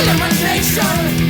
elimination